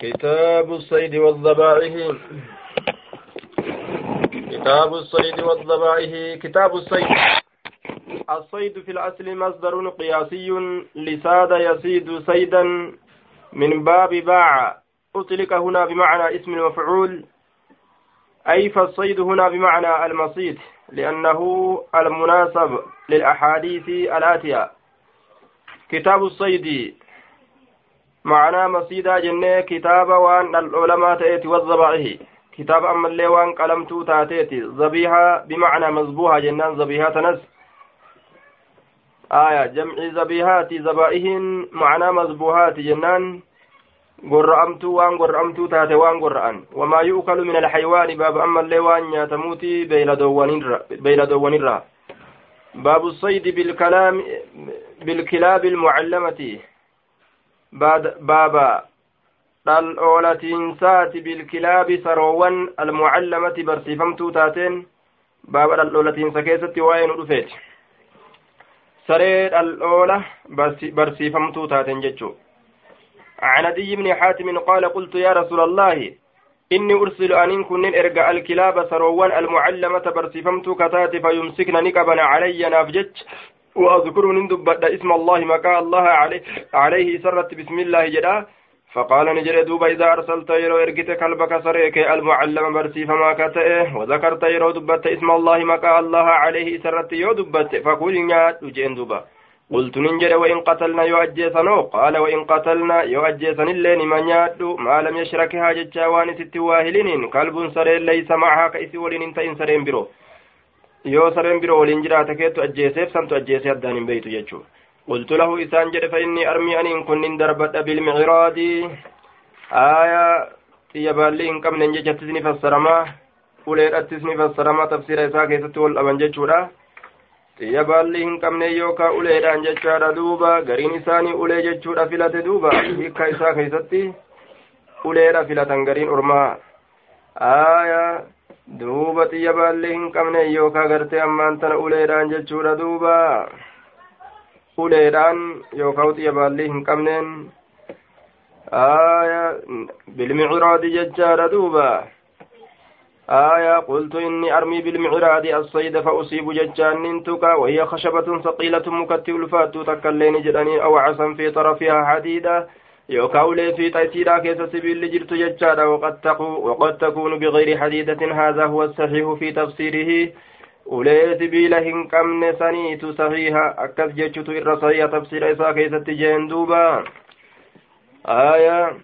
كتاب الصيد والذبائح كتاب الصيد والذبائح كتاب الصيد. الصيد في الأصل مصدر قياسي لساد يصيد صيدا من باب باع. أطلق هنا بمعنى اسم المفعول أي فالصيد هنا بمعنى المصيد لأنه المناسب للأحاديث الآتية. كتاب الصيد معنى مصيدا جنة كتاب وان العلماء تأتي والذبائح كتاب أما اللي وان قلمتو تاتيتي ذبيحة بمعنى مذبوحة جنان ذبيحة تنس آية جمع ذبيحات ذبائح معنى مذبوحات جنان gorra'amtuu waan gorra'amtuu taate waan gorra'an wamaa yu'kalu min alxaywaani baaba ammallee waan nyaatamuuti beeyladoowwanirraa baabu saydi bilkilaabi ilmucallamati baaba dhal'oolatiinsaati bilkilaabi saroowwan almucallamati barsiifamtuu taateen baaba dhal'oolatiinsa keessatti waa'ee nu dhufeeti saree dhal'oola barsiifamtuu taateen jechuu عن عدي بن حاتم قال قلت يا رسول الله إني أرسل أن كن إرجع الكلاب سروان المعلمة برسفمت كتات فيمسكن نكبا علي نافجج وأذكر ندب اسم الله مكا الله عليه, عليه سرت بسم الله جدا. فقال نجري دوبا إذا أرسلت يرو إرجت كلبك سريك المعلم برسي فما كتئه وذكرت يرو دبت اسم الله مكا الله عليه سرت يو دبت. فقول نيات وجين دوبا. قلت ننجر وإن قتلنا يؤجيسنو قال وإن قتلنا يؤجيسن اللين من يادو ما لم يشركها جتشاوان ست واهلين كلب سرين ليس معها كيس ولين تئن سرين برو yoo sareen biroo waliin jiraata keettu ajjeeseef santu ajjeesee addaan hin beeytu jechuu qultu lahu isaan jedhe fa inni armii aniin kunnin darbadha bilmicraadi aya xiyya baalli hin qabnen jechattis ni fassaramaa uleedhattis ni fassaramaa tafsiira isaa keessatti wal dhaban jechuudha xiyya baalli hin qabne yookaan uleedhaan jechaadha duuba gariin isaanii ulee jechuudha filate duuba hiikka isaa keessatti uleedha filatan gariin ormaa aayaa duuba xiyya baalli hin qabne yookaan gartee ammaan tana uleedhaan jechuudha duuba uleedhaan yookaan xiyya baalli hin qabneen aayaa bilmiciraadi jechaadha duuba. آية قلت إني أرمي بالمعراض الصيد فأصيب ججان ننتك وهي خشبة ثقيلة مكتب الفات تكلين جدني أو عصا في طرفها حديدة يوكاولي في تيسيرا كيس سبيل جرت ججادا وقد, وقد تكون بغير حديدة هذا هو الصحيح في تفسيره ulee sibiila hin qabne saniitu sahiha akkas jechutu irra sahiha tafsiira isaa keessatti jeen duuba. Aya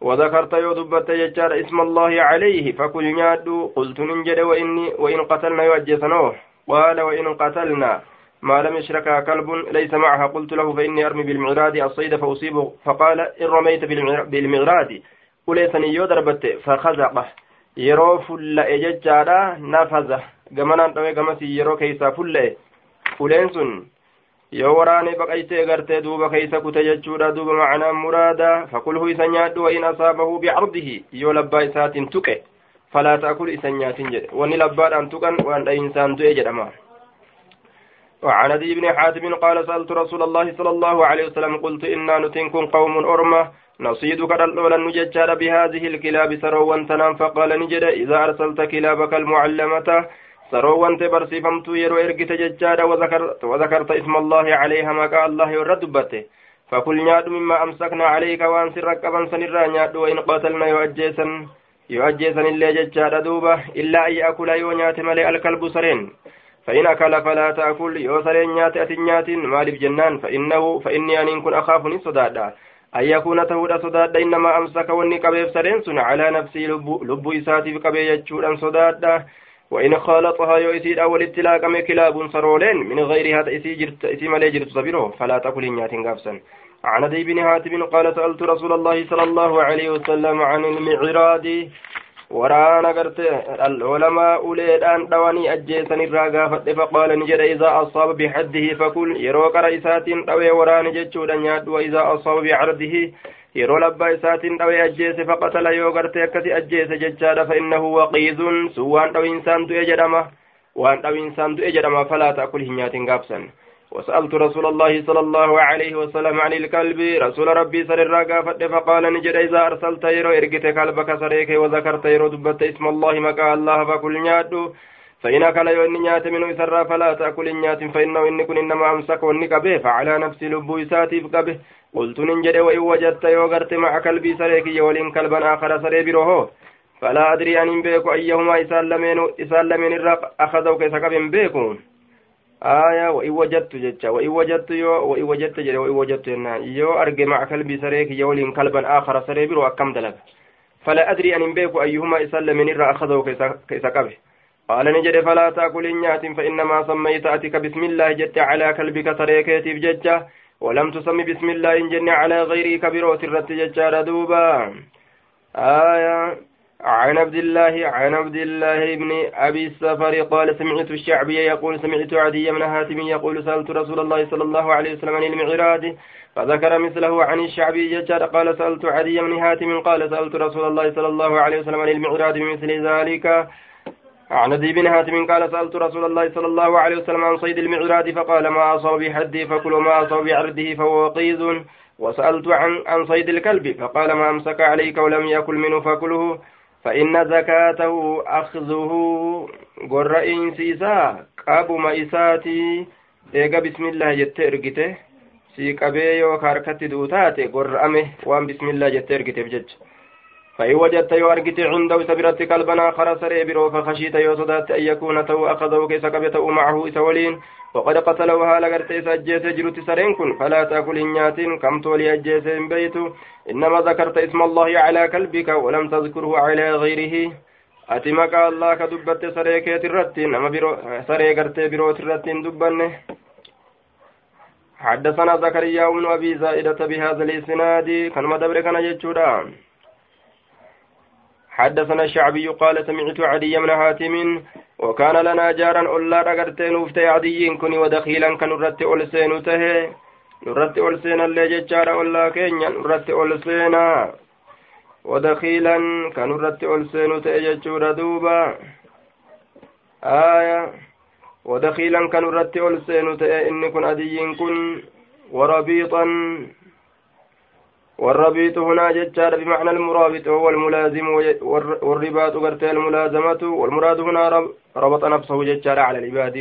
وذكرت يودبت يجار اسم الله عليه فكل نادو قلت ننجد وإني وإن قتلنا يوجسنوه قال وإن قتلنا ما لم يشركها كلب ليس معها قلت له فإني أرمي بالمعراد الصيد فأصيبه فقال إن رميت بالمعراد وليسني يودربت فخزقه yeroo fulla'e jechaadha nafaza gamanaan dhawe gamasii yeroo keeysaa fulla'e uleen sun yoo waraanee baqaysee gartee duuba keeysa kute jechuudha duuba macnaan muraada fakulhu isa nyaadhu wain asaabahu bicardihi yoo labbaa isaatiin tuqe falaa ta'kul isa nyaatin jedhe wanni labbaadhaan tuqan waan dhayinsaan du'e jedhama وعن ابي بن حاتم قال سألت رسول الله صلى الله عليه وسلم قلت إنا نتنكم قوم أرمة نصيدك الأولى نججار بهذه الكلاب سروا تنام فقال نجد إذا أرسلت كلابك المعلمة saroo wante barsiifamtuu yeroo ergite jechaadha wazakarta isma allaahi calayha maqaa allahi irra dubbatte fakul nyaadhu mimmaa amsakna calayka waan sirra qaban sanirraa nyaadhu wain qatalna yoo ajjeesan yoo ajjeesan illee jechaadha duuba illaa an ya'kula yoo فإن أكل فلا تأكل يو سرين نيات أتن نيات مالف جنان فإنه فإني أن كن أخافني صدادا. أن يكون تهود صدادا إنما أمسك وني كبير سرين على نفسي لب, إساتي بكبير يجود صدادا. وإن خالطها يؤسيد أول اتلاق كلاب سرولين من غير هذا جرت إسي مالي جرت فلا تقل إنيات قابسا عن أبي بن هاتم قال سألت رسول الله صلى الله عليه وسلم عن المعراض. Waraana garte العلماء faqaala ni jedhe idaa asaaba bixaddihi fakul yeroo qara isaatiin dhawee waraane jechuudha nyaadhu wa idaa asaaba bicardihi yeroo labbaa isaatiin dhawee ajjeese faqatala yoo gartee akkasi ajjeese jechaadha fa innahu waqiizun sun waan dhawiinsaan du'e jedhama waan dhawiinsaan du'e jedhama falaa ta'kul hin nyaatin gaabsan وسألت رسول الله صلى الله عليه وسلم عن الكلب رسول ربي سر الرقا فقال نجد إذا أرسلت يرو إرقت كلبك سريك وذكرت يرو دبت اسم الله مكا الله فكل نيادو فإن كان يوني نيات منه سرا فلا تأكل نيات فإنه إن كن إنما أمسك ونك به فعلى نفس لبو إساتي به قلت ننجد وإن وجدت يوغرت مع كلبي سريك يولين كلبا آخر سري بروه فلا أدري أن بيكو أيهما إسالمين إسالمين الرق أخذوا كيسكب بيكو آية وإن وجدت جتة وإن وجدت يو وإن وجدت جري وإن وجدت إن يو أرجع مع كلبي سريك يولين كلبا آخر سري برو أكم دلب فلا أدري أن بيكو أيهما إسالمين الرق أخذوا كيسكبه قال نجد فلا تأكل نيات فإنما سميت أتك بسم الله جت على كلبك سريكيتي بججة ولم تسمي بسم الله إن جن على غيري كبيروت الرت ججار دوبا آية عن عبد الله عن عبد الله بن أبي السفر قال سمعت الشعبي يقول سمعت عدي من هاتم يقول سألت رسول الله صلى الله عليه وسلم عن المعراج فذكر مثله عن الشعبي ججار قال سألت عدي من هاتم قال سألت رسول الله صلى الله عليه وسلم عن المعراج بمثل ذلك. عن ذي بن هاتم قال سألت رسول الله صلى الله عليه وسلم عن صيد المعراج فقال ما أصاب بحده فكل ما أصاب بعرضه فهو وقيز. وسألت عن عن صيد الكلب فقال ما أمسك عليك ولم يأكل منه فكله. فإن زكاته أخذه قرئين سيسا قاب مئساتي إيقا بسم الله جت إرقته. سي قبي يو كاركتي دوتاتي قرأمه وان بسم الله جت إرقته فإن وجدت يو أرجت عنده سبرت كلبنا خرسر برو فخشيت يو صدات أن يكون تو أخذه كيس قبته معه إسولين وقد قتله هالا قرت إسجيس جرت سرين كن. فلا تأكل إنيات كم تولي أجيس بيت. إنما ذكرت اسم الله على كلبك ولم تذكره على غيره. ati maqaa allah ka dubbatte saree keet irratti nama biro saree gartee biroot irratti hin dubbanne حدثنا زكريا بن أبي زائدة بهذا الإسناد. كان مدبر كان جتشودا حدثنا الشعبي قال سمعت عدي من حاتم وكان لنا جارا ألا رقرتين وفتي عدي كني ودخيلا كنرت ألسين تهي. نرت ألسين اللي ججار ألا كينيا نرت ألسينا ودخيلا كنرت ألسين تهي ججور دوبا. آية. ودخيلا كنرت ألسين تهي إن كن عدي كن وربيطا. والربيط هنا ججار بمعنى المرابط هو الملازم والرباط قرت الملازمة والمراد هنا ربط نفسه ججار على العباد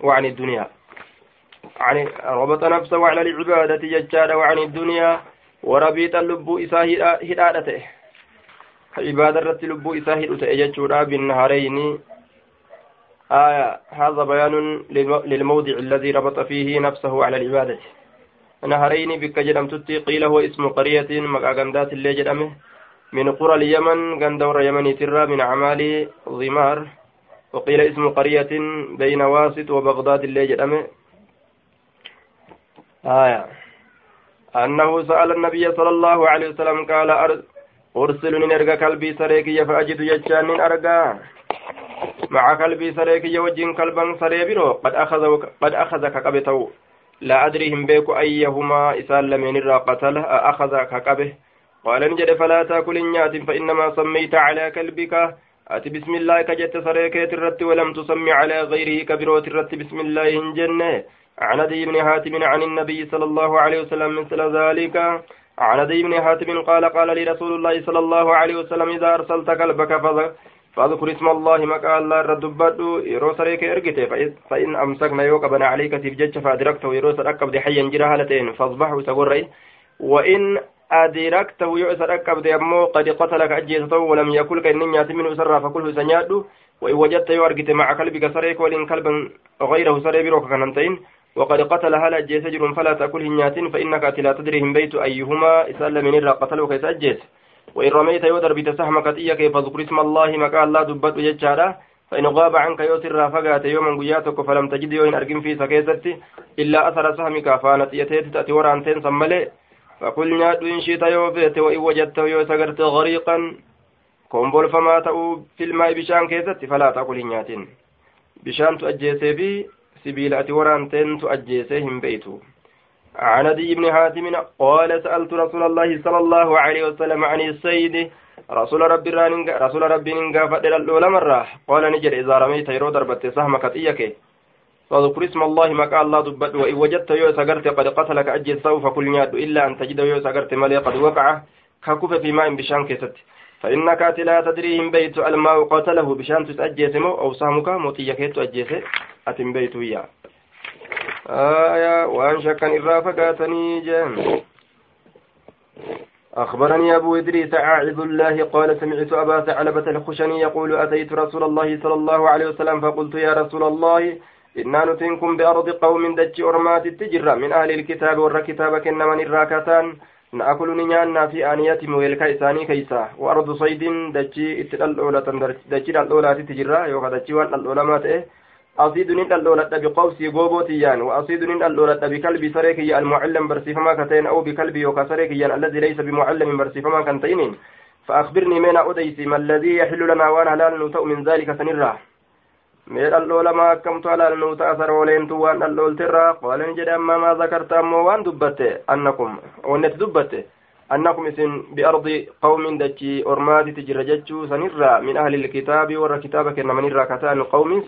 وعن الدنيا. عن ربط نفسه على العبادة ججار وعن الدنيا وربيط اللب إساه هدادته عبادة رت لب إساه هدادته بالنهارين. آية هذا بيان للموضع الذي ربط فيه نفسه على العبادة. نهرين بك جدمتتي قيل هو اسم قرية مقا غندات اللي جدمه من قرى اليمن غندور يمني ترى من أعمال ضمار. وقيل اسم قرية بين واسط وبغداد اللي جدمه آية. أنه سأل النبي صلى الله عليه وسلم قال أرسلني نرجع كلبي سريكي فأجد يجان أرجع مع كلبي سريكي وجين كلبا سريبرو. قد أخذ قد أخذك قبته لا أدري هم بيكو أيهما إسال لمن الرا قتله أخذ كقبه؟ قال نجد فلا تأكل النيات فإنما سميت على كلبك. أتي بسم الله كجت سريكة الرت ولم تسمي على غيره كبروت الرت بسم الله جنة عن أدي بن حاتم عن النبي صلى الله عليه وسلم مثل ذلك. عن أدي بن حاتم قال قال لي رسول الله صلى الله عليه وسلم إذا أرسلت كلبك فاذكر اسم الله مكا الله ردبت يرو سريك فإن أمسكنا يوك بنا عليك تفجج فأدركته يرو سرقب دي حيا جرى هالتين فاصبحوا تقرأي وإن أدركته سرقب دي أمو قد قتلك أجيسته ولم يكل كإن نيات منه سرى فكله سنياده وإن وجدت يو أرغته مع كلبك سريك ولن كلبا غيره سري بروك كنمتين. وقد قتل هل أجيس جر فلا تأكله نيات فإنك لا تدري بيت أيهما إسأل من الرا قتلك إسأجيس وإن رميت يودر بتسهم كتيك فاذكر اسم الله مكا الله دبت ججارا فإن غاب عنك يوسر فقات يوما قياتك فلم تجد يوين أرقم في سكيستي إلا أثر سهمك فانت يتيت تأتي ورانتين سملي. فقلنا إن شئت يوفيت وإن وجدت يوسقرت غريقا. كومبول فما تأو في الماء بشان كيستي فلا تأكل نياتين بشان تؤجيسي بي سبيلة ورانتين تؤجيسيهم بيتو. عن أبي بن حاتم قال سألت رسول الله صلى الله عليه وسلم عن السيد رسول ربي رسول ربي ننقى فدل الأولى مرة. قال نجر إذا رميت يرو ضربت سهمك تيك. فاذكر اسم الله مكا الله دبت وإن وجدت يو سقرت قد قتلك أجيسه فكل نياد إلا أن تجد يو سقرت ملي قد وقع. ككف في ماء بشان كيست فإنك لا تدري إن بيت الماء قتله بشان تسأجيسمو أو سامك موتيك أجيسه أتم بيت وياه. آية وأن شكا إرافقاتني جان أخبرني أبو إدريس عاعذ الله قال سمعت أبا ثعلبة الخشني يقول أتيت رسول الله صلى الله عليه وسلم فقلت يا رسول الله إنا نتنكم بأرض قوم دج أرمات التجرة من أهل الكتاب ور كتابك إنما الراكتان نأكل نيانا في آنية ويلكا إساني كيسا. وأرض صيد دجي اتدل دجي الأولى تجرة يوكا دجي وان الأولى مات إيه أصيد نين الأولى بقوسي غوبوتيان وأصيد نين الأولى بكلب سريكي المعلم برسيفما كتين أو يوكا سريكيان الذي ليس بمعلم برسيفما كنتين فأخبرني من أديسي ما الذي يحل لنا وأنا هلال نتأ من ذلك سنرة mee dhalloo lama akkamtu halaalnuu ta'a saroolentu waan dhallooltirraa qaala ni jedhe amma maa zakarta ammoo waan dubbatte annakum wannetti dubbatte annakum isin biardi qawmin dachii ormaatiti jirra jechuu sanirraa min ahli ilkitaabi warra kitaaba kennamanirraa kataan qawmin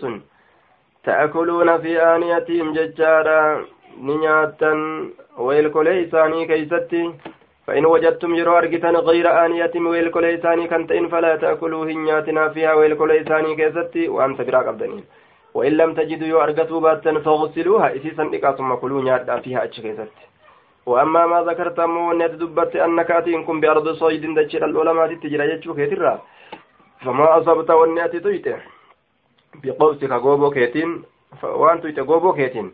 تأكلون في آنيتهم ججارا نياتا ويلكولي إساني كيستي. فإن وجدتم يرو أرجتن غير آنية ويلكولي إساني كنتين فلا تأكلوا هنياتنا فيها ويلكولي إساني كيستي. وأنت براك أبدنين وإن لم تجدوا يو أرجتوا باتا فاغسلوها إسيسا إكا ثم كلوا نياتا فيها أتش كيستي. وأما ما ذكرت أمو دبت أنك أتينكم بأرض صيد دجر العلماء تجرى يجو كيترا. فما أصبت ونأت تيته بقوسك غوبو كيتين وان تيت غوبو كيتين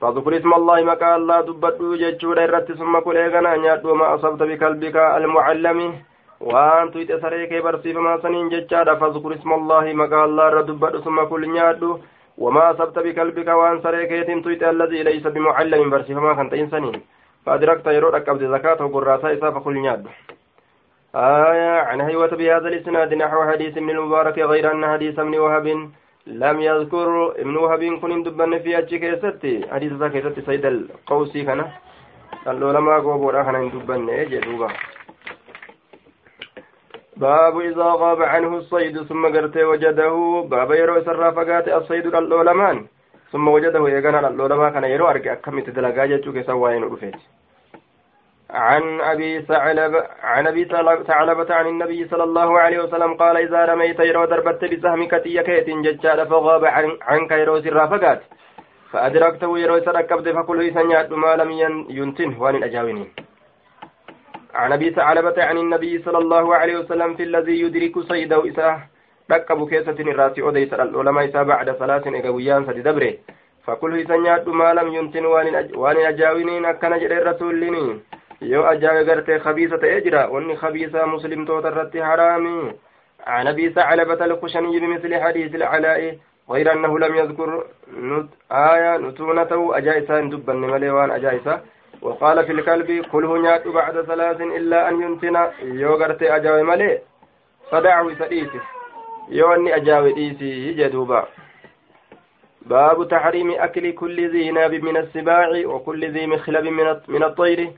فاذكر اسم الله مكا الله دبدو ججودا الرت ثم كل اغنا نيادو ما أصبت بقلبك المعلم. وان تيت سريك برسيف ما سنين ججادا فاذكر اسم الله مكا الله ردبدو ثم كل نيادو وما أصبت بقلبك وان سريكيت تيت الذي ليس بمعلم برسيف ما كنت إنسانين فأدركت يرود أكبد زكاة وقراتا إسا فكل نيادو آية عن هيوة بهذا الإسناد نحو حديث ابن المبارك غير أن حديث ابن وهب لم يذكر ابن وهب كن دبن في أجي كيستي. حديث ذا كيستي سيد القوسي كان. قال لما قوبورا كان دبن جدوبا باب إذا غاب عنه الصيد ثم قرت وجده. باب يرو سر فقات الصيد للعلمان ثم وجده يغنى للعلماء كان يرو أرقى أكمل تدلقا جتو كسوائن رفيت. عن أبي ثعلبة عن أبي ثعلبة عن النبي صلى الله عليه وسلم قال إذا رميت يرو دربت بسهمك تيكيت ججال فغاب عن عنك يرو سر فقات فأدركته يرو سركبت فكل سنيات ما لم ينتن. وان الأجاوين. عن أبي ثعلبة عن النبي صلى الله عليه وسلم في الذي يدرك صيده إساه ركب كيسة الراسي أديس العلماء إساه بعد ثلاث إقويان سد دبره. فكل سنيات ما لم ينتن. وان أجاوين أكن جري الرسول yoo ajaa'iba gartee khabiisa ta'ee jira wanni khabiisa muslimtoota irratti haraami. عن أبي ثعلبة الخشني بمثل حديث العلاء غير أنه لم يذكر آية نتونته أجائسة دبا مليوان أجائسة وقال في الكلب كله نيات بعد ثلاث إلا أن ينتن يوغرت أجاوي ملي فدعه سديسه يواني أجاوي ديسي جدوبا باب تحريم أكل كل ذي ناب من السباع وكل ذي مخلب من الطير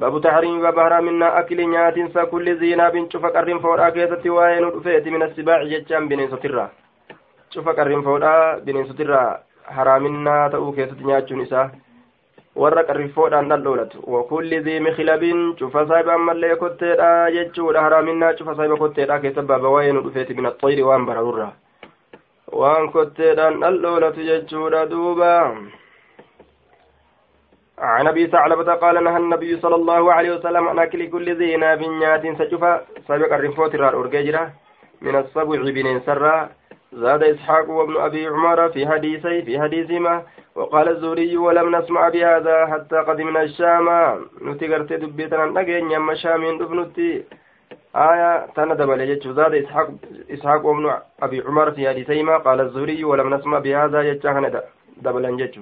باب تحريم باب حرامنا أكل نياتنسا كل زيناب شوف قرن فورا كيست وين رفيت من السباع جتشان بنين سترا شوف قرن فورا بنين سترا حرامنا تأو كيست نياتشون إسا warra qarrifoodhaan dhalloolatu wakulli zi mikilabin cufa saahiba ammallee kotteedha jechuudha haraaminaa cufa saahiba kotteedha keessa baaba waa'ee nu dhufeeti min axoyri waan bararurra waan kotteedhaan dhalloolatu jechuudha duuba عن أبي ثعلبة قال نهى النبي صلى الله عليه وسلم عن أكل كل ذي ناب نيات سجفا سبق الرفوت الارججرة من السبع بن سرا زاد إسحاق وابن أبي عمر في حديثي في حديثهما. وقال الزهري ولم نسمع بهذا حتى قدمنا الشام. نتقرت دبيتنا نجين يم شام دفنتي آية تندب لجج زاد إسحاق إسحاق وابن أبي عمر في حديثيهما قال الزهري ولم نسمع بهذا يجعنا دبلا جج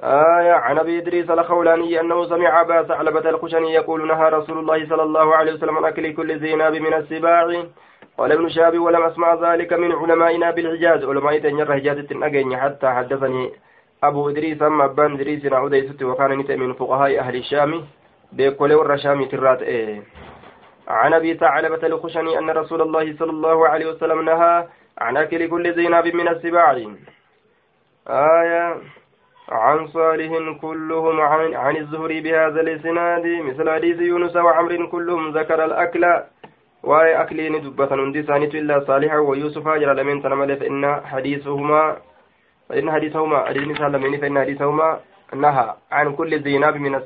آية عن أبي إدريس الخولاني أنه سمع أبا ثعلبة الخشني يقول نهى رسول الله صلى الله عليه وسلم عن أكل كل ذي ناب من السباع. قال ابن شهاب ولم أسمع ذلك من علمائنا بالحجاز. علماء تنجر حجازة أجن حتى حدثني أبو إدريس أما أبان إدريس نعود وكان نتأ من فقهاء أهل الشام. بكل ور الشام ترات إيه. عن أبي ثعلبة الخشني أن رسول الله صلى الله عليه وسلم نهى عن أكل كل ذي ناب من السباع. آية. عن صالح كلهم عن, عن الزهري بهذا الإسناد مثل حديث يونس وعمر كلهم ذكر الأكل. واي أكلين دبة هندي ثانية إلا صالحا ويوسف جرى لمن تنمل فإن حديثهما فإن حديثهما حديث سالمين فإن حديثهما نهى عن كل ذي من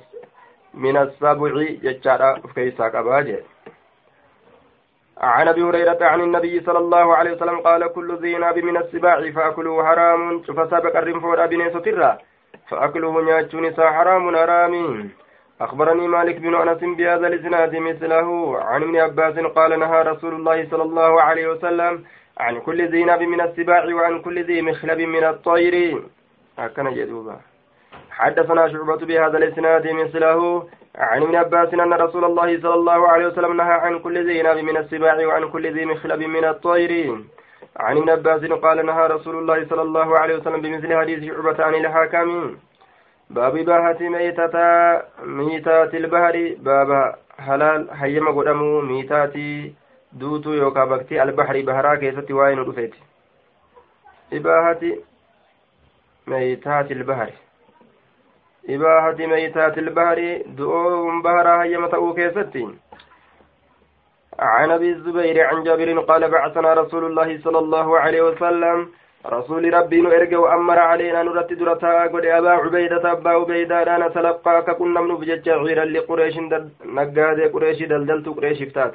من السبع ججارة كيسا كباجة. عن أبي هريرة عن النبي صلى الله عليه وسلم قال كل ذي ناب من السباع فاكله حرام. فسبق الرنفور بنيس ترى فاكله نياتشون حرام حرام. أخبرني مالك بن أنس بهذا الإسناد مثله. عن ابن عباس قال نهى رسول الله صلى الله عليه وسلم عن كل ذي ناب من السباع وعن كل ذي مخلب من الطير. هكذا جدوبا حدثنا شعبة بهذا الإسناد مثله. عن ابن عباس أن رسول الله صلى الله عليه وسلم نهى عن كل ذي ناب من السباع وعن كل ذي مخلب من الطير. عن ابن عباس قال نهى رسول الله صلى الله عليه وسلم بمثل حديث شعبة عن الحاكم باب باهة ميتة ميتات البحر. باب حلال حيما قدمو ميتات دوتو يوكا بكتي البحر بهرا كيستي واين رفيت إباهة ميتات البحر. إباحة ميتات البحر دؤوم بهرا هيما تأو كيستي. عن أبي الزبير عن جابر قال بعثنا رسول الله صلى الله عليه وسلم. رسول ربي نرجع وأمر علينا نرت درتا قد أبا عبيدة أبا عبيدة لا نتلقى ككنا من بجج غيرا لقريش نقاد قريش دلدلت قريش فتات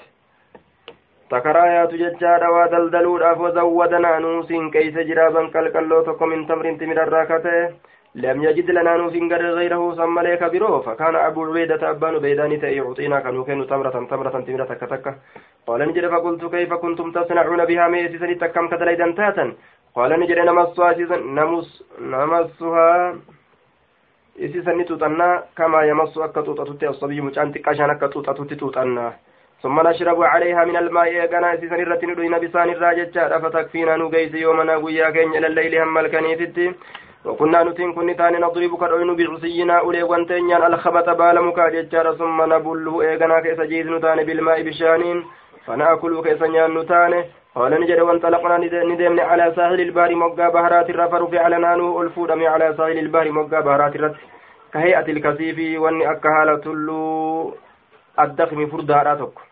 تكرايات ججارا ودلدلودhaaf وزودنا نوسين كيس جرابا كالكالو تكو من تمر تمر الراكتة. لم يجد لنا نوف غير غيره ثم لك برو فكان أبو عبيدة أبان بيدان يعطينا كانوا كانوا تمرة تمرة تمرة تك تك قال نجد فقلت كيف كنتم تصنعون بها ميسيسا تكم كدليدا تاتا قال نجد نمسها نمس نمسها ni tuuxannaa kamaa yamassu akka tuuxatutti assabii mucaan xiqqashaan akka tuuxatutti tuuxannaa ثم نشرب عليها من الماء إيقنا سيسن الرتن دوين بسان الراجة فتكفينا نقيس يومنا قيا كين إلى الليل هم الكنيفتي وكنا نتين كن تاني نضرب كالعين بعصينا أولي وانتين الخبط بالمكا ججار ثم نبله إيغنا كيس جيز نتاني بالماء بشانين فنأكل كيس نيان نتاني قال نجد وانطلقنا ندمنا على ساحل البحر مقا بهرات الرفر في على نانو الفودم على ساحل البحر مقا بهرات الرت كهيئة الكثيف واني أكهالة اللو الدخم فرداراتك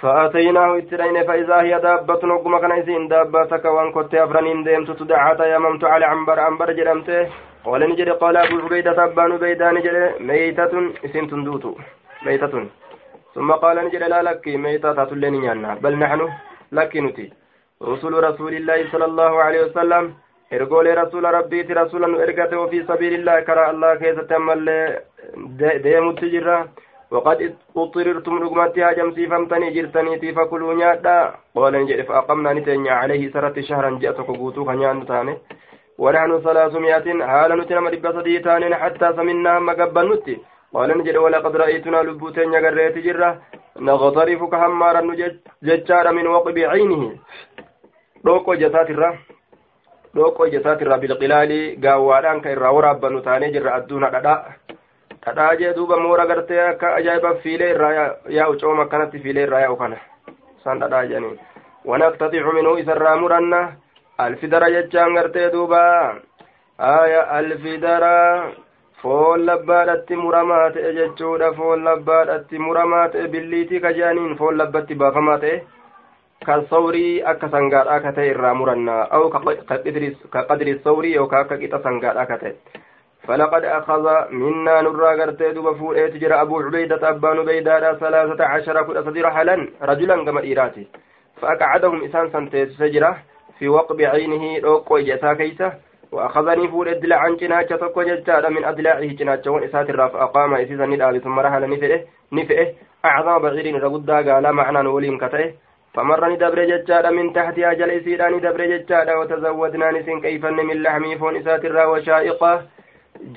فأتيناه اترين فإذا هي دابة نقم كان إسين دابة تكوان كنت أفرنين ديمت تدعى تيممت على عنبر عنبر جرمته قال نجد قال أبو عبيدة أبان بيدان نجد ميتة إسين تندوتو ميتة. ثم قال نجد لا لك ميتة تتلين يانا بل نحن لك نتي. رسول رسول الله صلى الله عليه وسلم ergoolee rasuula rabbiiti rasuula nu ergate ofii sabiilillaahi karaa allah keessatti ammallee deemutti jirra وقد اضطررتم رقمتي هاجمسي فمتني جرتني فكلوا نيادا. قال نجد فأقمنا نتنيا عليه سرت شهرا جاءتك قوتو خنيان تاني. ونحن ثلاثمائة. حالا نتنا مربى صديتان حتى سمنا مقبا نتي قال نجد ولقد رأيتنا لبوتين يقريت جرة. نغترف كهمارا ججار من وقب عينه. روكو جسات الرا. روكو جسات الرا بالقلال. قاوالان كإرا ورابا نتاني جرة أدونا dhadhaa jee duuba moora gartee akka ajaa'iba fiilee irraa yaa'u cooma akkanatti fiilee irraa yaa'u kana. Isaan dhadhaa jedhanii wanaqtaxicu minuu isarraa muranna alfidara jechaan gartee duuba. Aya alfidara foon labbaadhatti muramaa ta'e jechuudha foon labbaadhatti muramaa ta'e billiitii ka je'aniin foon labbatti baafamaa ta'e kan sawrii akka sangaadhaa ka ta'e irraa muranna au ka qadri sawrii yookaan akka qixa sangaadhaa ka ta'e فلقد أخذ منا نرى قرتي دوب فوئيت جرى أبو عبيدة أبان بيدادا ثلاثة عشر كل أصدر حلا رجلا كما إيراتي. فأقعدهم إسان سنتيس سجرة في وقب عينه روكو إجتا كيسة. وأخذني فول الدلع عن تكو ججارة من أدلاعه جناجة وإسات الراف أقام إسيسا ندابي ثم رحل نفئه. نفئه أعظم بعير رقدا قال معنى نوليم كتئه فمر ندبر ججارة من تحت أجل إسيرا ندبر ججارة وتزودنا نسين كيفا من لحمي فون إسات الرا وشائقه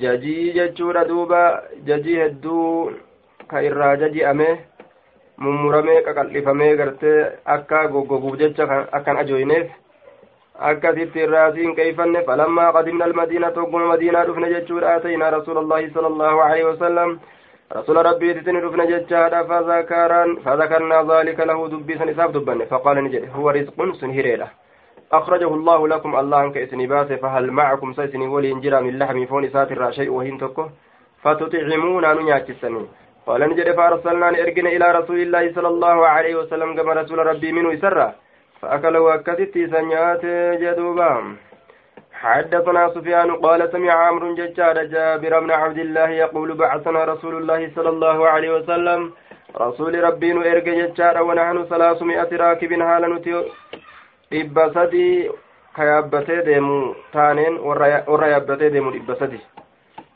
jajii jechuudha duuba jajii hedduu ka irraa jaji'ame mummuramee qaqal'ifamee gartee akka goggoguuf jecha akkan ajooyneef akkasitti irraasiin qeeyfanne falammaa qadimna almadiinata ogguma madiinaa dhufne jechuudha ataynaa rasuula allaahi sala allaahu aleyhi wasalam رسول ربي تتني رفنا فذكرن فذكرنا ذلك له دبي سن فقال نجد هو رزق سنهريرا أخرجه الله لكم الله كإسني باس فهل معكم سيسني ولي انجرا من لحم فون ساتر شيء وهين تكو فتطعمون نياكسني قال نجد فأرسلنا إرجن إلى رسول الله صلى الله عليه وسلم كما رسول ربي منه يسرى. فأكل وكتت سنيات جدوبا. حدثنا سفيان قال سمع عمرو ججار جابر بن عبد الله يقول بعثنا رسول الله صلى الله عليه وسلم. رسول ربي إرج ججار ونحن ثلاثمائة راكب هالا dhibba sadii ka yaabbatee deemu taaneen warra yaabbatee deemu dhibba sadi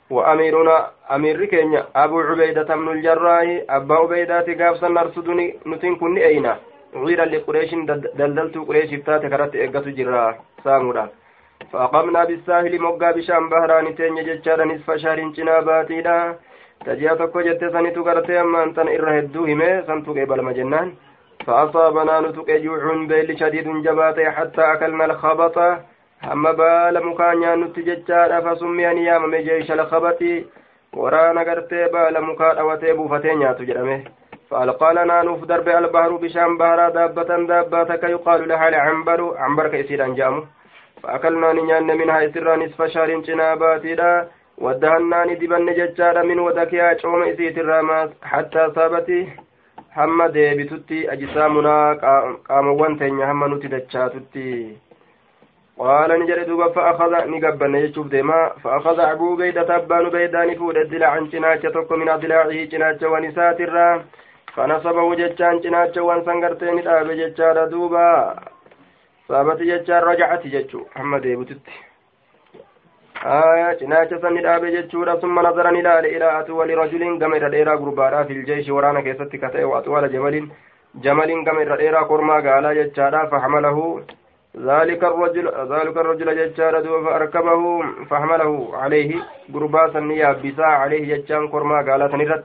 وأميرنا أمير كينيا أبو عبيدة بن الجراح أبا عبيدة قابسا نرصد نتن كن أين غير لقريش دلدلت قريش فتات كرت إيقات جرا سامورا فأقمنا بالساهل مقا بشام بهران تين ججارا نصف شهر جناباتنا تجيا تكو جت سنتو كرتي أما أنتن إرهدو همي سنتو قبل مجنان فأصابنا نتك جوع بيل شديد جبات حتى أكلنا الخبط. هم بال مكانيا نتججار فسمي نيام جيش الخبط. ورانا قرتي بال مكان أوتي بوفتين ياتو جرمه. فألقى لنا نفدر بالبحر بشام بهرا دابة دابتك يقال لها العنبر. عنبر كيسير أنجامه. فأكلنا نيان منها إسرا نصف شهر جناباتنا ودهنا ندبن ججار من ودكيا شوم إسيت الرامات حتى صابته hamma deebitutti ajisaamunaa qaamawwan teenya hamma nuti dachaatutti qaala ni jedhe duuba fa'aakaza ni gabbanne jechuuf deema fa'aakaza abuu beeydata abbaan ubeeydaa ni fuudhe dilaacan cinaacha tokko min adilaacii cinaachawwan isaatirraa fanasabahu jechaan cinaachawwan san gartee ni dhaabe jechaadha duuba saabati jechaan rajacati jechuu hamma deebitutti آية summa nazaran ilaale ilaa atwali rajulin gama irra dheeraa gurbaadhaa fil jeeshi waraana keessatti ka ta'e atwala jamalin jamalin gama irra dheeraa kormaa gaalaa jechaadha faxamalahu ذلك الرجل ذلك الرجل دو فأركبه فحمله عليه قربا سنيا بسا عليه ججان كرما قال سنرت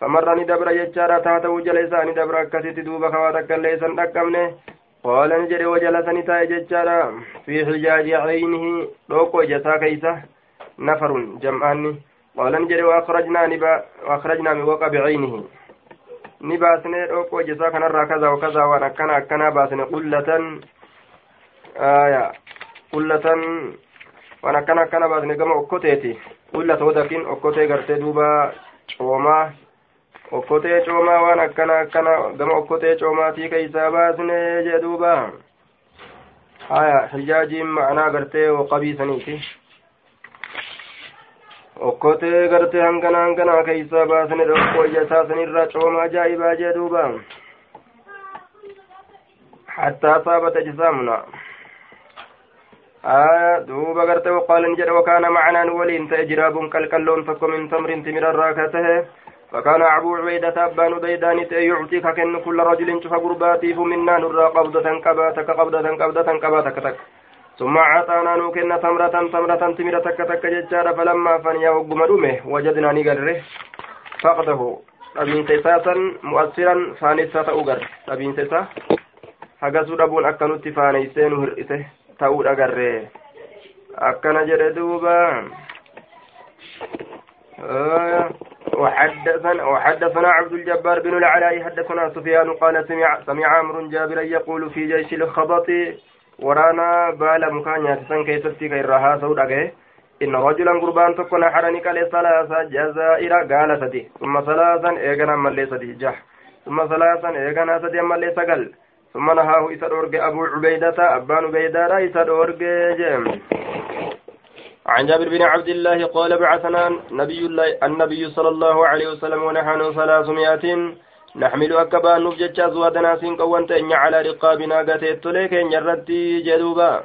فمر ندبر ججار تحته جلسا ندبر كسيت دوبا خواتك ليسا نكمنه قال نجري وجلسني تاي ججارا في حجاج عينه دوكو جسا كيسة نفر جمعاني قال نجري وأخرجنا نبا وأخرجنا من وقع بعينه. نباسني دوكو جسا كنرى كذا وكذا وانا كنا كنا باسني قلة آية قلة وانا كنا كنا باسني كما أكوتيتي. قلة ودكين أكوتي غرتي دوبا شوما okkotee coomaa waan akkana akkana gama okkotee coomaatii keeysaa baasne jee duuba haya hijaajiin ma'anaa gartee qabiisaniiti okkotee gartee hangana hanganaa keeysaa baasne dhokkoo ijjataa sanirraa cooma ajaa'ibaa jee duuba حتى أصابت أجسامنا آه دوبا قرت وقال نجد وكان معنا ولين تأجراب كالكلون تكو من تمر تمر الراكته فكان أبو عبيدة أبان بيدان يعطيك كن كل رجل شوف قرباتي فمنا نرى قبضة قباتك قبضة قبضة قباتك تك. ثم أعطانا نوكن تمرة تمرة تمرة تك تك ججار فلما فنيا وقم دومه وجدنا نقره فقده. أبين سيساسا مؤثرا فانسة أقر أبين سيسا hagasuu dhabuun akka nutti faaneysee nu hir'ise ta'uu dhagarre akkana jedhe duuba وحدثنا وحدثنا عبد الجبار بن العلاء حدثنا سفيان قال سمع سمع عمرو جابرا يقول في جيش الخبط ورانا بالا مكانيا تسن كيستي كيرها سوداغه إن رجلا قربان تكون حرني كالي ثلاثة جزائر قال سدي ثم ثلاثا إيغانا ملي سدي جح. ثم ثلاثا إيغانا سدي ملي سقل ثم نهاه إسا أبو عبيدة أبان عبيدة إسا جيم عن جابر بن عبد الله قال بعثنا نبي الله النبي صلى الله عليه وسلم ونحن ثلاثمائة. نحمل أكبا نفجج أزوادنا سنقوان تأني على رقابنا قتيت لك إن يردي جدوبا.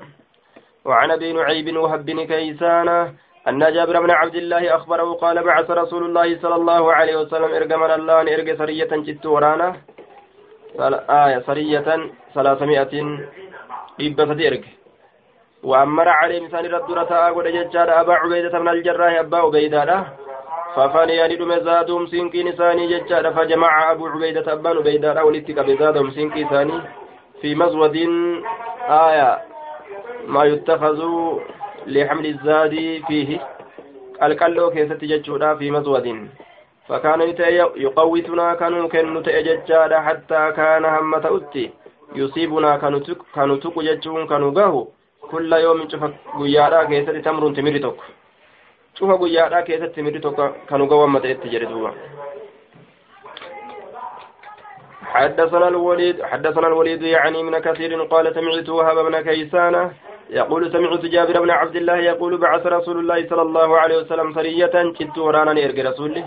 وعن أبي نعيب وهب بن كيسان أن جابر بن عبد الله أخبره قال بعث رسول الله صلى الله عليه وسلم إرقمنا الله أن إرق سرية جدت ورانا. آية سرية ثلاثمائة. إبا إرق وأمر عليه مثال الدرة أقول ججار أبا عبيدة من الجراح أبا عبيدة. ففني يدم زادهم سينكي نساني ججار فجمع أبو عبيدة أبا عبيدة ولتك بزادهم سينكي ثاني في مزود آية. ما يتخذ لحمل الزاد فيه. الكلو كيست ججودا في مزود. فكان يقوتنا كانوا كنت ججار حتى كان همة أتي yusiibunaa kanu tuqu jechuun kanu gahu kulla yoomin cufa guyyaadhaa keessatti tamruun timirri tokko. Cufa guyyaadhaa keessatti timirri tokko kanu gahu amma ta'etti jedhe duuba. حدثنا الوليد حدثنا الوليد يعني من كثير قال سمعت وهب بن كيسان يقول سمعت جابر بن عبد الله يقول بعث رسول الله صلى الله عليه وسلم سرية كنت ورانا إرجع رسوله.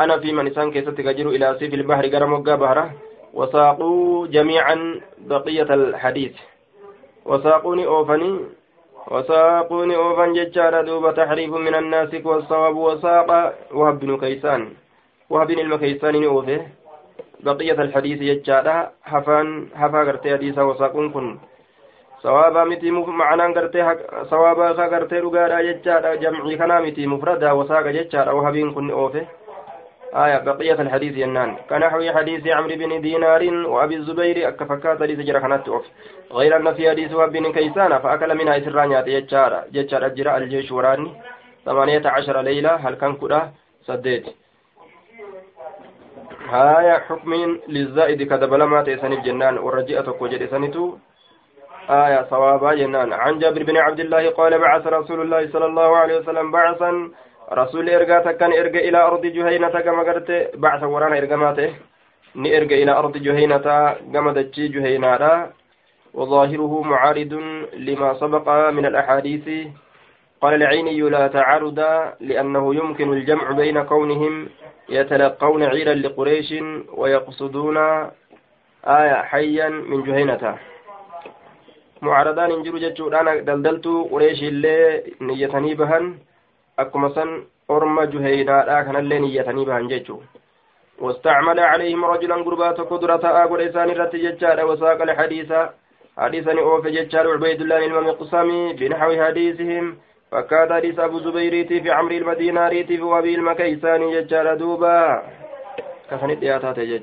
أنا في من إنسان كيست تجر إلى سيف البحر قرم بهرة وساقوا جميعا بقية الحديث. وساقوني أوفني وساقوني أوفن ججار دوب تحريف من الناسك والصواب وساق وهب بن كيسان. وهب بن المكيسان أوفه بقية الحديث يجارة حفان حفا قرتي حديثا وساقون كن. صوابا متي معنى قرتي صوابا قرتي رقادا يجارة جمعي كنا متي مفردا وساق ججارة وهبين كن أوفه آية بقية الحديث ينان. كنحو حديث عمرو بن دينار وأبي الزبير أكفكات حديث جرى كانت غير أن في حديث وهب بن كيسان فأكل منها إسرانيات يجارة ججارة جرى الجيش وراني. ثمانية عشر ليلة هل كان كده سديت هايا حكم للزائد كذب لما تيسني الجنان والرجئة كوجد سنتو آية صوابا جنان. عن جابر بن عبد الله قال بعث رسول الله صلى الله عليه وسلم بعثا رسول إرجع تكن إرجع إلى أرض جهينة كما قلت بعث ورانا إرجع ماته ni erga إلى أرض جهينة كما دتشي جهينة وظاهره معارض لما سبق من الأحاديث. قال العيني لا تعارض لأنه يمكن الجمع بين كونهم يتلقون عيرا لقريش ويقصدون آية حيا من جهينة. معارضان انجروا جتشودان دلدلتو قريش اللي نيتني بهن. أكما أرم جهينة كان اللي نيتني بهن جتشو واستعمل عليهم رجلا قربات قدرة أقول إسان رت جتشار وساق الحديث حديثا أوفي جتشار عبيد الله المقسمي بنحو حديثهم. فكاد حديث أبو زبيريتي في عمرو المديناريتي في وابي المكيساني ججار دوبا كفنت يا تاتي